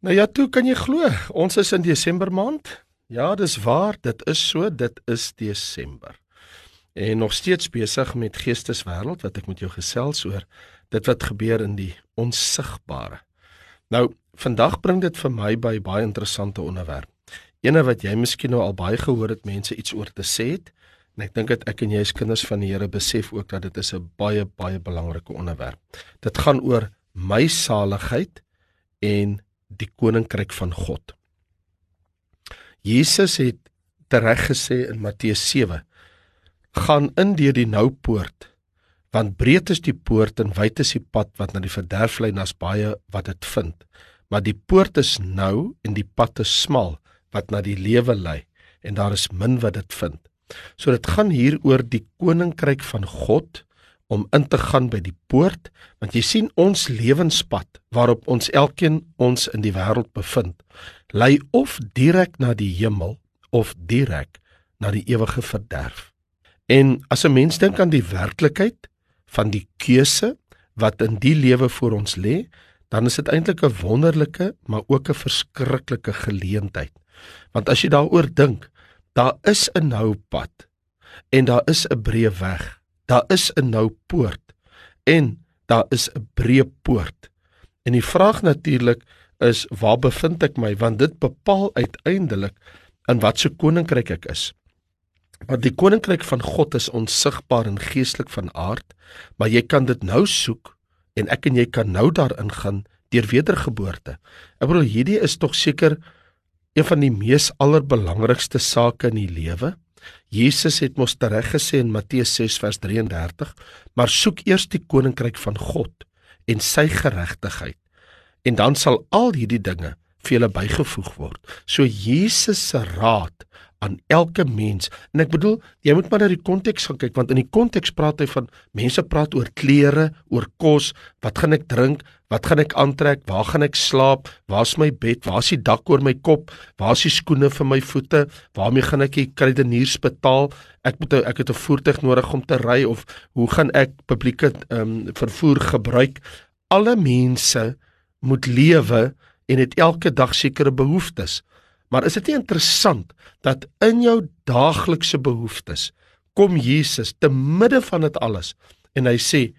Nou ja, toe kan jy glo, ons is in Desember maand. Ja, dis waar, dit is so, dit is Desember. En nog steeds besig met Geesteswêreld wat ek met jou gesels oor dit wat gebeur in die onsigbare. Nou, vandag bring dit vir my by baie interessante onderwerp. Eene wat jy miskien nou al baie gehoor het mense iets oor te sê het. En ek dink dat ek en jy as kinders van die Here besef ook dat dit is 'n baie baie belangrike onderwerp. Dit gaan oor my saligheid en die koninkryk van God. Jesus het tereg gesê in Matteus 7: "Gaan in deur die nou poort, want breed is die poort en wyd is die pad wat na die verderf lei, nas baie wat dit vind. Maar die poort is nou en die pad is smal wat na die lewe lei, en daar is min wat dit vind." So dit gaan hier oor die koninkryk van God om in te gaan by die poort want jy sien ons lewenspad waarop ons elkeen ons in die wêreld bevind lei of direk na die hemel of direk na die ewige verderf. En as 'n mens dink aan die werklikheid van die keuse wat in die lewe voor ons lê dan is dit eintlik 'n wonderlike maar ook 'n verskriklike geleentheid. Want as jy daaroor dink daar is 'n nou pad en daar is 'n breë weg daar is 'n nou poort en daar is 'n breë poort. En die vraag natuurlik is waar bevind ek my want dit bepaal uiteindelik in watter koninkryk ek is. Want die koninkryk van God is onsigbaar en geestelik van aard, maar jy kan dit nou soek en ek en jy kan nou daarin gaan deur wedergeboorte. Ek bedoel hierdie is tog seker een van die mees allerbelangrikste sake in die lewe. Jesus het mos tereg gesê in Matteus 6 vers 33, maar soek eers die koninkryk van God en sy geregtigheid en dan sal al hierdie dinge vir julle bygevoeg word. So Jesus se raad aan elke mens. En ek bedoel, jy moet maar na die konteks gaan kyk want in die konteks praat hy van mense praat oor klere, oor kos, wat gaan ek drink, wat gaan ek aantrek, waar gaan ek slaap, waar's my bed, waar's die dak oor my kop, waar's die skoene vir my voete, waarmee gaan ek die kruideniers betaal? Ek moet ek het 'n voertuig nodig om te ry of hoe gaan ek publieke ehm um, vervoer gebruik? Alle mense moet lewe en het elke dag sekere behoeftes. Maar is dit nie interessant dat in jou daaglikse behoeftes kom Jesus te midde van dit alles en hy sê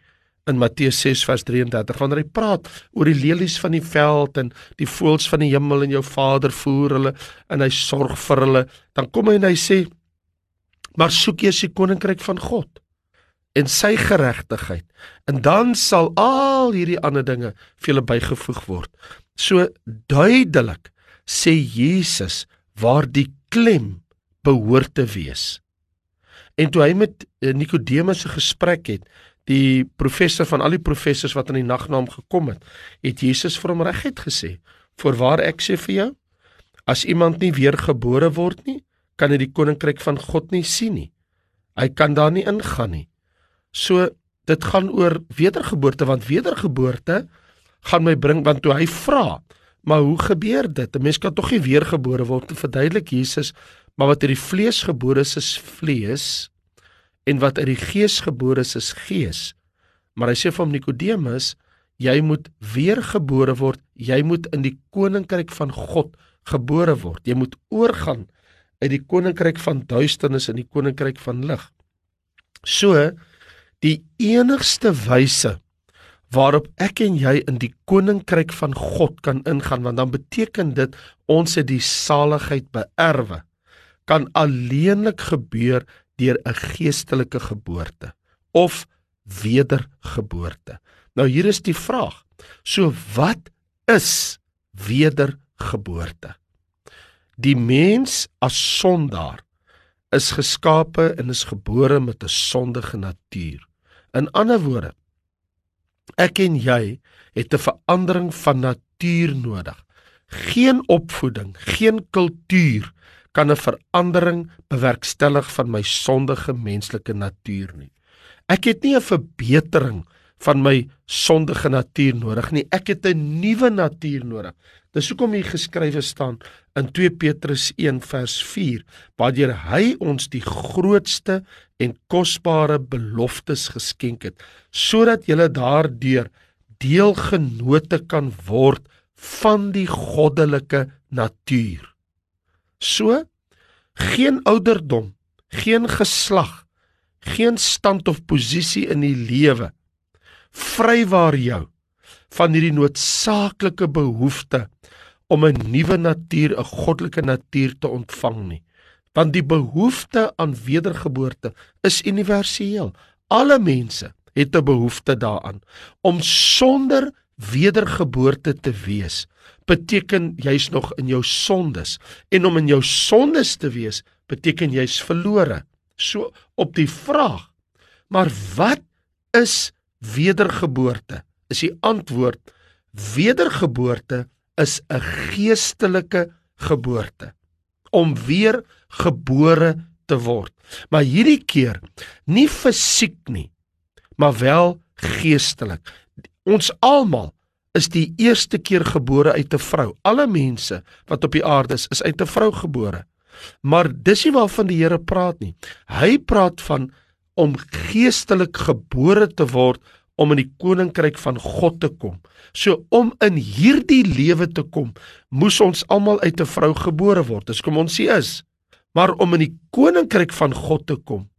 in Matteus 6 vers 33 wanneer hy praat oor die lelies van die veld en die voëls van die hemel en jou Vader voer hulle en hy sorg vir hulle dan kom hy en hy sê maar soek eers die koninkryk van God en sy geregtigheid en dan sal al hierdie ander dinge vir julle bygevoeg word so duidelik sê Jesus waar die klem behoort te wees. En toe hy met eh, Nikodemus 'n gesprek het, die professor van al die professors wat in die nag na hom gekom het, het Jesus vir hom reguit gesê: "Voorwaar ek sê vir jou, as iemand nie weergebore word nie, kan hy die koninkryk van God nie sien nie. Hy kan daar nie ingaan nie." So dit gaan oor wedergeboorte want wedergeboorte gaan my bring want toe hy vra Maar hoe gebeur dit? 'n Mens kan tog nie weergebore word te verduidelik Jesus, maar wat uit die vlees gebore is, is vlees en wat uit die gees gebore is, is gees. Maar hy sê hom Nikodemus, jy moet weergebore word. Jy moet in die koninkryk van God gebore word. Jy moet oorgaan uit die koninkryk van duisternis in die koninkryk van lig. So die enigste wyse waarop ek en jy in die koninkryk van God kan ingaan want dan beteken dit ons het die saligheid beerwe kan alleenlik gebeur deur 'n geestelike geboorte of wedergeboorte. Nou hier is die vraag. So wat is wedergeboorte? Die mens as sondaar is geskape en is gebore met 'n sondige natuur. In ander woorde, Ek en jy het 'n verandering van natuur nodig. Geen opvoeding, geen kultuur kan 'n verandering bewerkstellig van my sondige menslike natuur nie. Ek het nie 'n verbetering van my sondige natuur nodig nie. Ek het 'n nuwe natuur nodig. Dis hoekom hier geskrywe staan in 2 Petrus 1 vers 4, waardeur hy ons die grootste en kosbare beloftes geskenk het, sodat jy daardeur deelgenote kan word van die goddelike natuur. So geen ouderdom, geen geslag, geen stand of posisie in die lewe vrywaar jou van hierdie noodsaaklike behoefte om 'n nuwe natuur, 'n goddelike natuur te ontvang nie. Want die behoefte aan wedergeboorte is universeel. Alle mense het 'n behoefte daaraan om sonder wedergeboorte te wees. Beteken jy's nog in jou sondes en om in jou sondes te wees beteken jy's verlore. So op die vraag, maar wat is wedergeboorte? Is die antwoord wedergeboorte is 'n geestelike geboorte om weer gebore te word. Maar hierdie keer nie fisiek nie, maar wel geestelik. Ons almal is die eerste keer gebore uit 'n vrou. Alle mense wat op die aarde is, is uit 'n vrou gebore. Maar dis nie waarvan die Here praat nie. Hy praat van om geestelik gebore te word om in die koninkryk van God te kom. So om in hierdie lewe te kom, moes ons almal uit 'n vrou gebore word. Dis kom ons sê is. Maar om in die koninkryk van God te kom,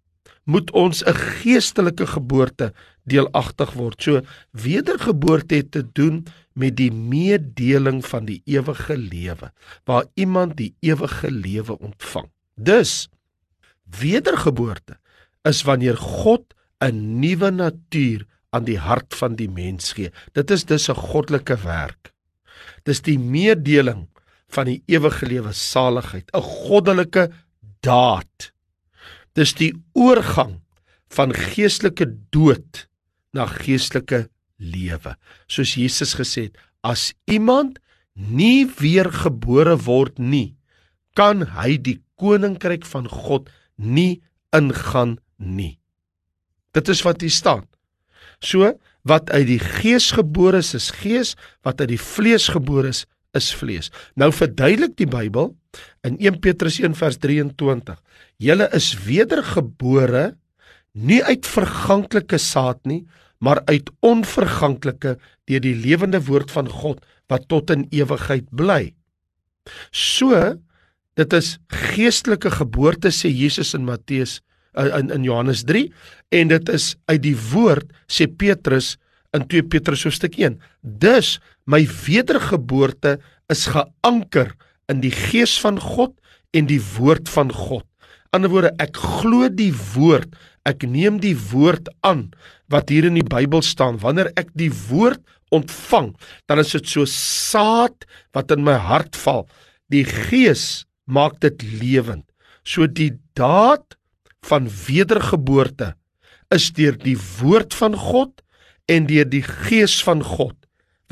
moet ons 'n geestelike geboorte deelagtig word. So wedergeboorte het te doen met die meedeling van die ewige lewe waar iemand die ewige lewe ontvang. Dus wedergeboorte is wanneer God 'n nuwe natuur aan die hart van die mens gee. Dit is dus 'n goddelike werk. Dis die meedeling van die ewige lewe saligheid, 'n goddelike daad. Dis die oorgang van geestelike dood na geestelike lewe. Soos Jesus gesê het, as iemand nie weergebore word nie, kan hy die koninkryk van God nie ingaan nie. Dit is wat hier staan. So wat uit die gees gebore is, is gees, wat uit die vlees gebore is, is vlees. Nou verduidelik die Bybel in 1 Petrus 1 vers 23. Julle is wedergebore nie uit verganklike saad nie, maar uit onverganklike deur die lewende woord van God wat tot in ewigheid bly. So dit is geestelike geboorte sê Jesus in Matteus eh, in in Johannes 3 en dit is uit die woord sê Petrus in 2 Petrus hoofstuk 1. Dus my wedergeboorte is geanker in die gees van God en die woord van God. Ander woorde, ek glo die woord Ek neem die woord aan wat hier in die Bybel staan. Wanneer ek die woord ontvang, dan is dit so saad wat in my hart val. Die Gees maak dit lewend. So die daad van wedergeboorte is deur die woord van God en deur die Gees van God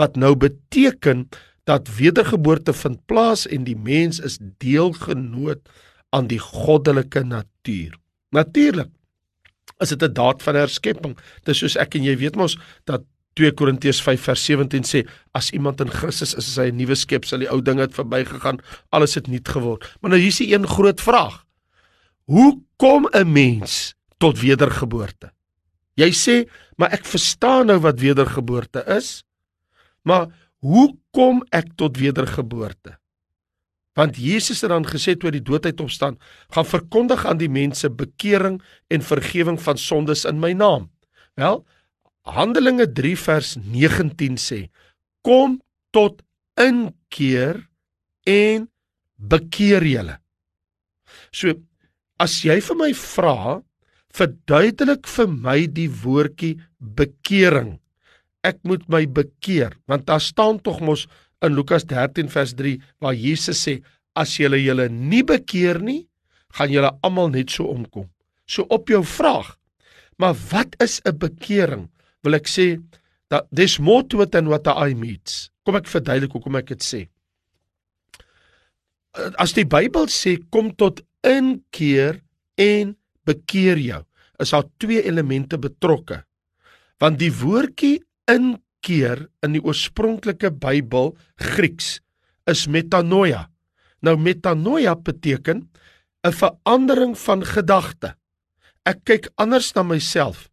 wat nou beteken dat wedergeboorte vind plaas en die mens is deelgenoot aan die goddelike natuur. Natuurlik is dit 'n daad van herskepping. Dis soos ek en jy weet mos dat 2 Korintiërs 5 vers 17 sê as iemand in Christus is, is hy 'n nuwe skepsel, die ou dinge het verbygegaan, alles het nuut geword. Maar nou hier's die een groot vraag. Hoe kom 'n mens tot wedergeboorte? Jy sê, maar ek verstaan nou wat wedergeboorte is. Maar hoe kom ek tot wedergeboorte? Want Jesus het dan gesê toe die doodheid opstaan, gaan verkondig aan die mense bekering en vergifnis van sondes in my naam. Wel, Handelinge 3 vers 19 sê: Kom tot inkeer en bekeer julle. So as jy vir my vra, verduidelik vir my die woordjie bekering. Ek moet my bekeer, want daar staan tog mos in Lukas 13 vers 3 waar Jesus sê as julle julle nie bekeer nie, gaan julle almal net so omkom. So op jou vraag, maar wat is 'n bekering? Wil ek sê dat there's more to it than what the eye meets. Kom ek verduidelik hoekom ek dit sê. As die Bybel sê kom tot inkeer en bekeer jou, is daar twee elemente betrokke. Want die woordjie in keer in die oorspronklike Bybel Grieks is metanoia. Nou metanoia beteken 'n verandering van gedagte. Ek kyk anders na myself.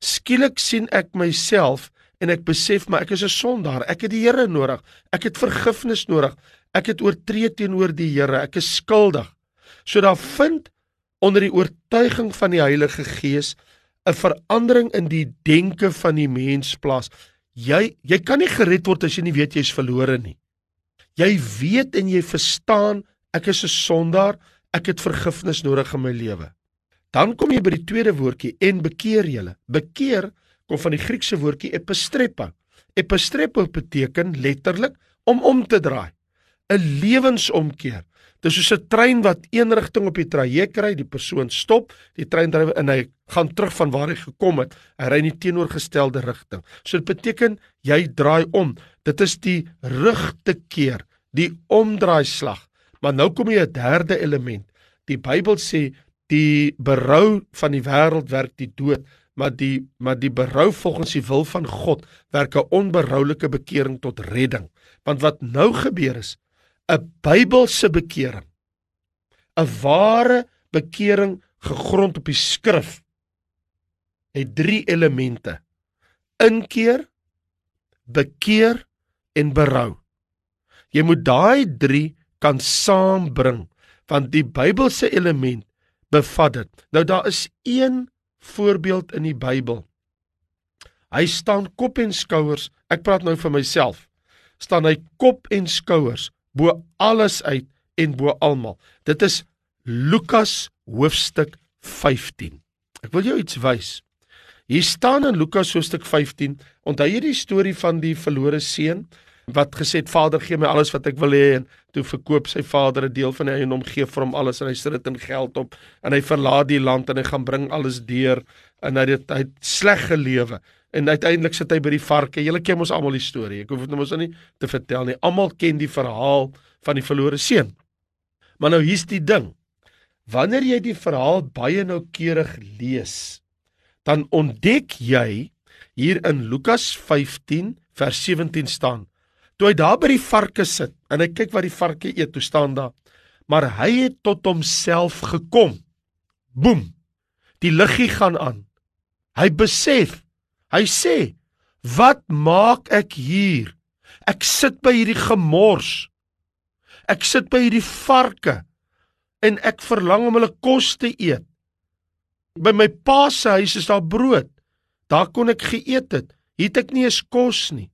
Skielik sien ek myself en ek besef maar ek is 'n sondaar. Ek het die Here nodig. Ek het vergifnis nodig. Ek het oortree teenoor die Here. Ek is skuldig. So daar vind onder die oortuiging van die Heilige Gees 'n verandering in die denke van die mens plaas. Jy jy kan nie gered word as jy nie weet jy's verlore nie. Jy weet en jy verstaan ek is 'n sondaar, ek het vergifnis nodig in my lewe. Dan kom jy by die tweede woordjie en bekeer julle. Bekeer kom van die Griekse woordjie epistrepa. Epistrepo beteken letterlik om om te draai. 'n Lewensomkeer. Dis soos 'n trein wat een rigting op die traject ry, die persoon stop, die treindrywer en hy gaan terug van waar hy gekom het. Hy ry in die teenoorgestelde rigting. So dit beteken jy draai om. Dit is die rug te keer, die omdraaislag. Maar nou kom jy 'n derde element. Die Bybel sê die berou van die wêreld werk die dood, maar die maar die berou volgens die wil van God werk 'n onberoulike bekering tot redding. Want wat nou gebeur is, 'n Bybelse bekering. 'n Ware bekering gegrond op die skrif het drie elemente: inkeer, bekeer en berou. Jy moet daai drie kan saambring want die Bybelse element bevat dit. Nou daar is een voorbeeld in die Bybel. Hy staan kop en skouers. Ek praat nou vir myself. staan hy kop en skouers bo alles uit en bo almal. Dit is Lukas hoofstuk 15. Ek wil jou iets wys. Hier staan in Lukas hoofstuk 15, onthou jy die storie van die verlore seun wat gesê het Vader gee my alles wat ek wil hê en toe verkoop sy vader 'n deel van hy en hom gee vir hom alles en hy sit dit in geld op en hy verlaat die land en hy gaan bring alles deur en hy het het sleg gelewe en uiteindelik sit hy by die varke. Julle ken mos almal die storie. Ek hoef dit nou mos nie te vertel nie. Almal ken die verhaal van die verlore seun. Maar nou hier's die ding. Wanneer jy die verhaal baie noukeurig lees, dan ontdek jy hier in Lukas 15 vers 17 staan. Toe hy daar by die varke sit en hy kyk wat die varke eet, toe staan daar: "Maar hy het tot homself gekom." Boem. Die liggie gaan aan. Hy besef Hy sê: "Wat maak ek hier? Ek sit by hierdie gemors. Ek sit by hierdie varke en ek verlang om hulle kos te eet. By my pa se huis is daar brood. Daar kon ek geëet het. Hier het ek nie eens kos nie."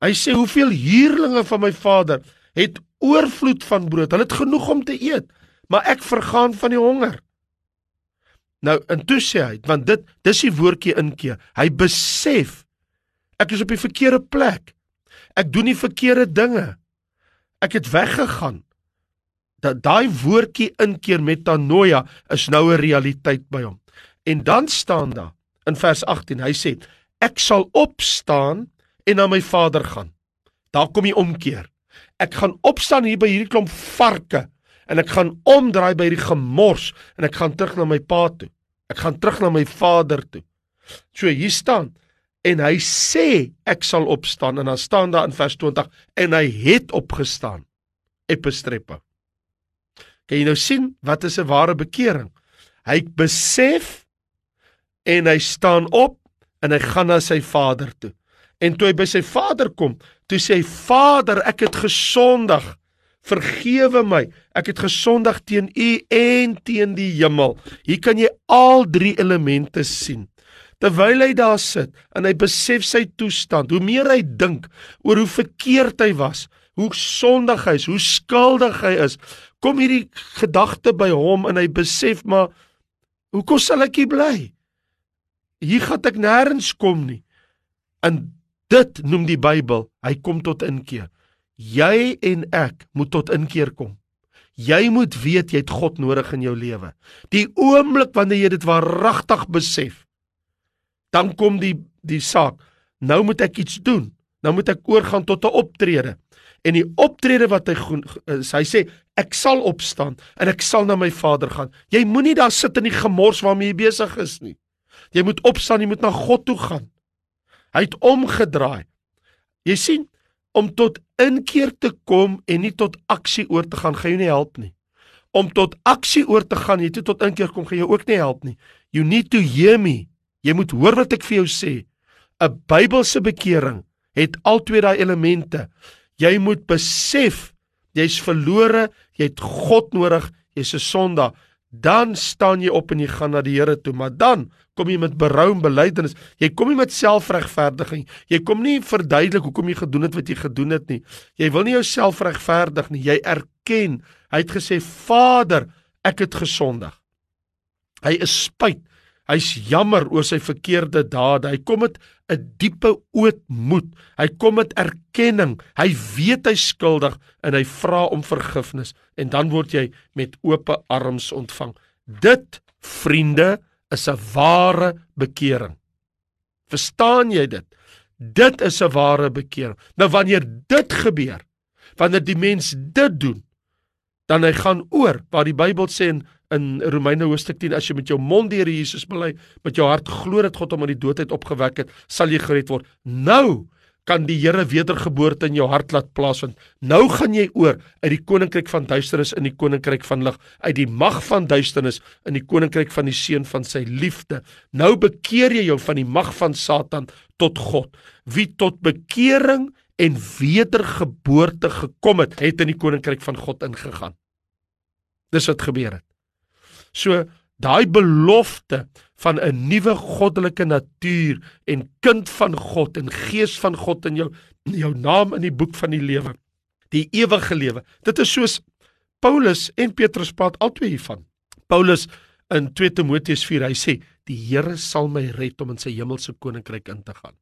Hy sê: "Hoeveel huurlinge van my vader het oorvloed van brood. Hulle het genoeg om te eet, maar ek vergaan van die honger." Nou in toe sê hy, want dit dis die woordjie inkeer. Hy besef ek is op die verkeerde plek. Ek doen die verkeerde dinge. Ek het weggegaan. Dat daai woordjie inkeer metanoia is nou 'n realiteit by hom. En dan staan daar in vers 18, hy sê ek sal opstaan en na my vader gaan. Daar kom die omkeer. Ek gaan opstaan hier by hierdie klomp varke en ek gaan omdraai by die gemors en ek gaan terug na my pa toe. Ek gaan terug na my vader toe. So hier staan en hy sê ek sal opstaan en dan staan daar in vers 20 en hy het opgestaan. Epistrepa. Kan jy nou sien wat is 'n ware bekering? Hy besef en hy staan op en hy gaan na sy vader toe. En toe hy by sy vader kom, toe sê hy: "Vader, ek het gesondig Vergewe my. Ek het gesondig teen U en teen die hemel. Hier kan jy al drie elemente sien. Terwyl hy daar sit en hy besef sy toestand, hoe meer hy dink oor hoe verkeerd hy was, hoe sondig hy is, hoe skuldig hy is, kom hierdie gedagte by hom en hy besef maar hoekom sal ek hier bly? Hier gaan ek nêrens kom nie. En dit noem die Bybel, hy kom tot inkeer. Jy en ek moet tot inkeer kom. Jy moet weet jy het God nodig in jou lewe. Die oomblik wanneer jy dit waaragtig besef, dan kom die die saak. Nou moet ek iets doen. Nou moet ek oorgaan tot 'n optrede. En die optrede wat hy is, hy sê ek sal opstaan en ek sal na my Vader gaan. Jy moenie daar sit in die gemors waarmee jy besig is nie. Jy moet opstaan, jy moet na God toe gaan. Hy het omgedraai. Jy sien, om tot inkeer te kom en nie tot aksie oor te gaan, gaan jou nie help nie. Om tot aksie oor te gaan, jy toe tot inkeer kom, gaan jou ook nie help nie. You need to hear me. Jy moet hoor wat ek vir jou sê. 'n Bybelse bekering het altyd daai elemente. Jy moet besef jy's verlore, jy het God nodig, jy's 'n sondaar. Dan staan jy op en jy gaan na die Here toe, maar dan kom jy met berou en belydenis. Jy kom nie met selfregverdiging. Jy kom nie verduidelik hoekom jy gedoen het wat jy gedoen het nie. Jy wil nie jouself regverdig nie. Jy erken. Hy het gesê: "Vader, ek het gesondig." Hy is spyt. Hy's jammer oor sy verkeerde dade. Hy kom met 'n diepe ootmoed. Hy kom met erkenning. Hy weet hy skuldig en hy vra om vergifnis en dan word jy met oop arms ontvang. Dit, vriende, is 'n ware bekering. Verstaan jy dit? Dit is 'n ware bekering. Nou wanneer dit gebeur, wanneer die mens dit doen, dan hy gaan oor waar die Bybel sê in in Romeine hoofstuk 10 as jy met jou mond die Here Jesus bely, met jou hart glo dat God hom uit die dood uit opgewek het, sal jy gered word. Nou kan die Here wedergeboorte in jou hart laat plaasvind. Nou gaan jy oor uit die koninkryk van duisternis in die koninkryk van lig, uit die mag van duisternis in die koninkryk van die seun van sy liefde. Nou bekeer jy jou van die mag van Satan tot God. Wie tot bekering en wedergeboorte gekom het, het in die koninkryk van God ingegaan. Dis wat gebeur het. So daai belofte van 'n nuwe goddelike natuur en kind van God en gees van God in jou jou naam in die boek van die lewe. Die ewige lewe. Dit is soos Paulus en Petrus praat albei hiervan. Paulus in 2 Timoteus 4 hy sê die Here sal my red om in sy hemelse koninkryk in te gaan.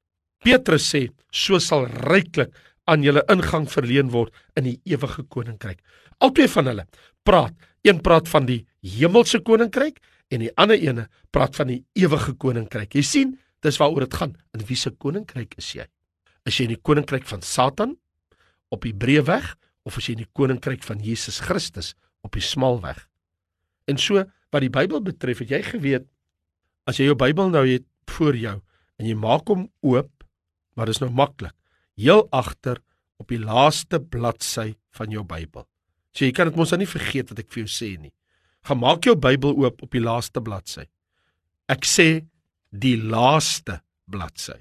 Petrus sê so sal ryklik aan julle ingang verleen word in die ewige koninkryk. Albei van hulle praat Een praat van die hemelse koninkryk en die ander ene praat van die ewige koninkryk. Jy sien, dis waaroor dit gaan. In wiese koninkryk is jy? Is jy in die koninkryk van Satan op die breë weg of is jy in die koninkryk van Jesus Christus op die smal weg? En so wat die Bybel betref, het jy geweet as jy jou Bybel nou het voor jou en jy maak hom oop, maar dis nou maklik. Heel agter op die laaste bladsy van jou Bybel. So jy kan dit mos dan nie vergeet wat ek vir jou sê nie. Gaan maak jou Bybel oop op die laaste bladsy. Ek sê die laaste bladsy.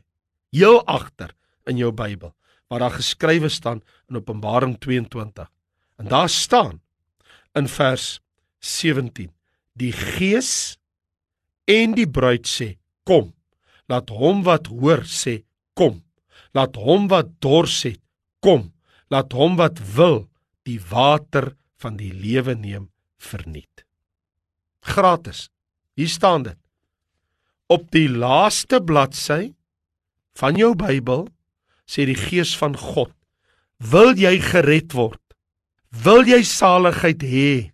Heel agter in jou Bybel waar daar geskrywe staan in Openbaring 22. En daar staan in vers 17: Die Gees en die bruid sê: Kom. Laat hom wat hoor sê: Kom. Laat hom wat dors het, kom. Laat hom wat wil die water van die lewe neem verniet. Gratis. Hier staan dit. Op die laaste bladsy van jou Bybel sê die Gees van God: "Wil jy gered word? Wil jy saligheid hê?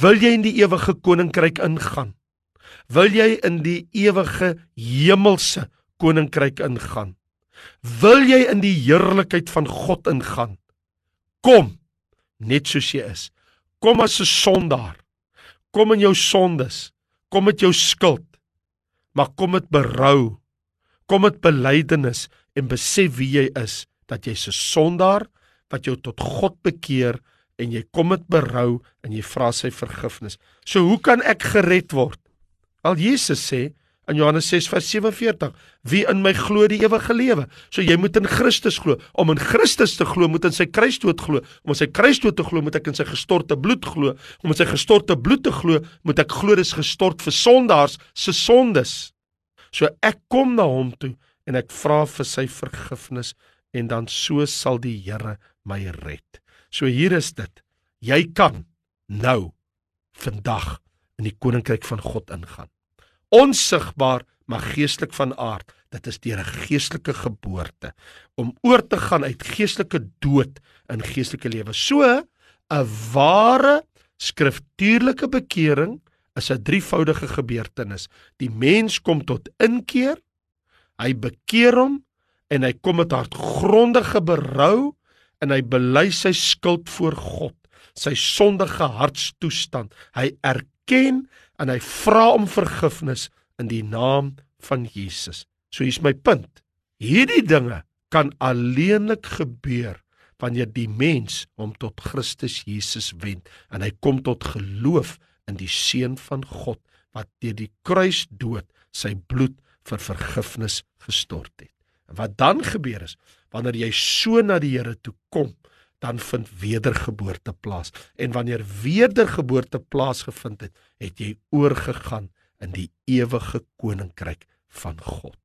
Wil jy in die ewige koninkryk ingaan? Wil jy in die ewige hemelse koninkryk ingaan? Wil jy in die heerlikheid van God ingaan? Kom net soos jy is. Kom as 'n sondaar. Kom in jou sondes. Kom met jou skuld. Maar kom met berou. Kom met belydenis en besef wie jy is, dat jy's 'n sondaar wat jou tot God bekeer en jy kom met berou en jy vra sy vergifnis. So hoe kan ek gered word? Al Jesus sê in Johannes 6 vers 47 wie in my glo die ewige lewe. So jy moet in Christus glo. Om in Christus te glo moet in sy kruisdood glo. Om in sy kruisdood te glo moet ek in sy gestorte bloed glo. Om in sy gestorte bloed te glo moet ek glo dis gestort vir sondaars se sondes. So ek kom na hom toe en ek vra vir sy vergifnis en dan so sal die Here my red. So hier is dit. Jy kan nou vandag in die koninkryk van God ingaan onsigbaar maar geestelik van aard. Dit is deur 'n geestelike geboorte om oor te gaan uit geestelike dood in geestelike lewe. So 'n ware skriftuurlike bekering is 'n drievoudige gebeurtenis. Die mens kom tot inkeer, hy bekeer hom en hy kom met hartgrondige berou en hy bely sy skuld voor God, sy sondige hartstoestand. Hy erken en hy vra om vergifnis in die naam van Jesus. So hier's my punt. Hierdie dinge kan alleenlik gebeur wanneer die mens hom tot Christus Jesus wend en hy kom tot geloof in die seun van God wat deur die kruisdood sy bloed vir vergifnis gestort het. En wat dan gebeur is, wanneer jy so na die Here toe kom, dan vind wedergeboorte plaas. En wanneer wedergeboorte plaasgevind het, het jy oorgegaan in die ewige koninkryk van God.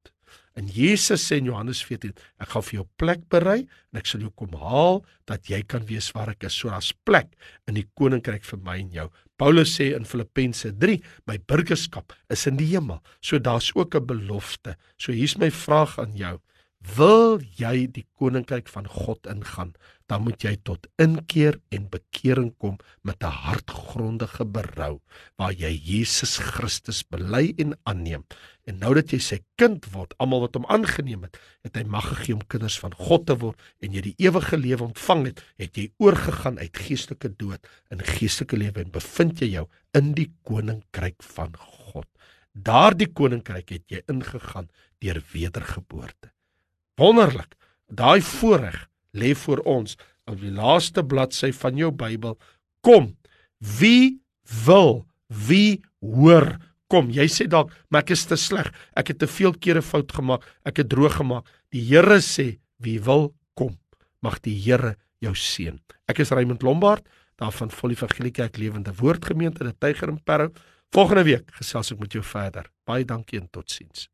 En Jesus sê in Johannes 14, ek gaan vir jou plek berei en ek sal jou kom haal dat jy kan wees waar ek is. So daar's plek in die koninkryk vir my en jou. Paulus sê in Filippense 3, my burgerskap is in die hemel. So daar's ook 'n belofte. So hier's my vraag aan jou. Wil jy die koninkryk van God ingaan, dan moet jy tot inkeer en bekering kom met 'n hartgrondige berou waar jy Jesus Christus bely en aanneem. En nou dat jy sy kind word, almal wat hom aangeneem het, het hy mag gegee om kinders van God te word en jy die ewige lewe ontvang het, het jy oorgegaan uit geestelike dood in geestelike lewe en bevind jy jou in die koninkryk van God. Daardie koninkryk het jy ingegaan deur wedergeboorte. Wonderlik. Daai voorreg lê voor ons op die laaste bladsy van jou Bybel. Kom. Wie wil? Wie hoor? Kom, jy sê dalk, maar ek is te sleg. Ek het te veel kere fout gemaak. Ek het droog gemaak. Die Here sê, wie wil kom? Mag die Here jou seën. Ek is Raymond Lombard, daarvan Volle Evangelie Kerk Lewende Woord Gemeente in Tyger en Parow. Volgende week gesels ek met jou verder. Baie dankie en totsiens.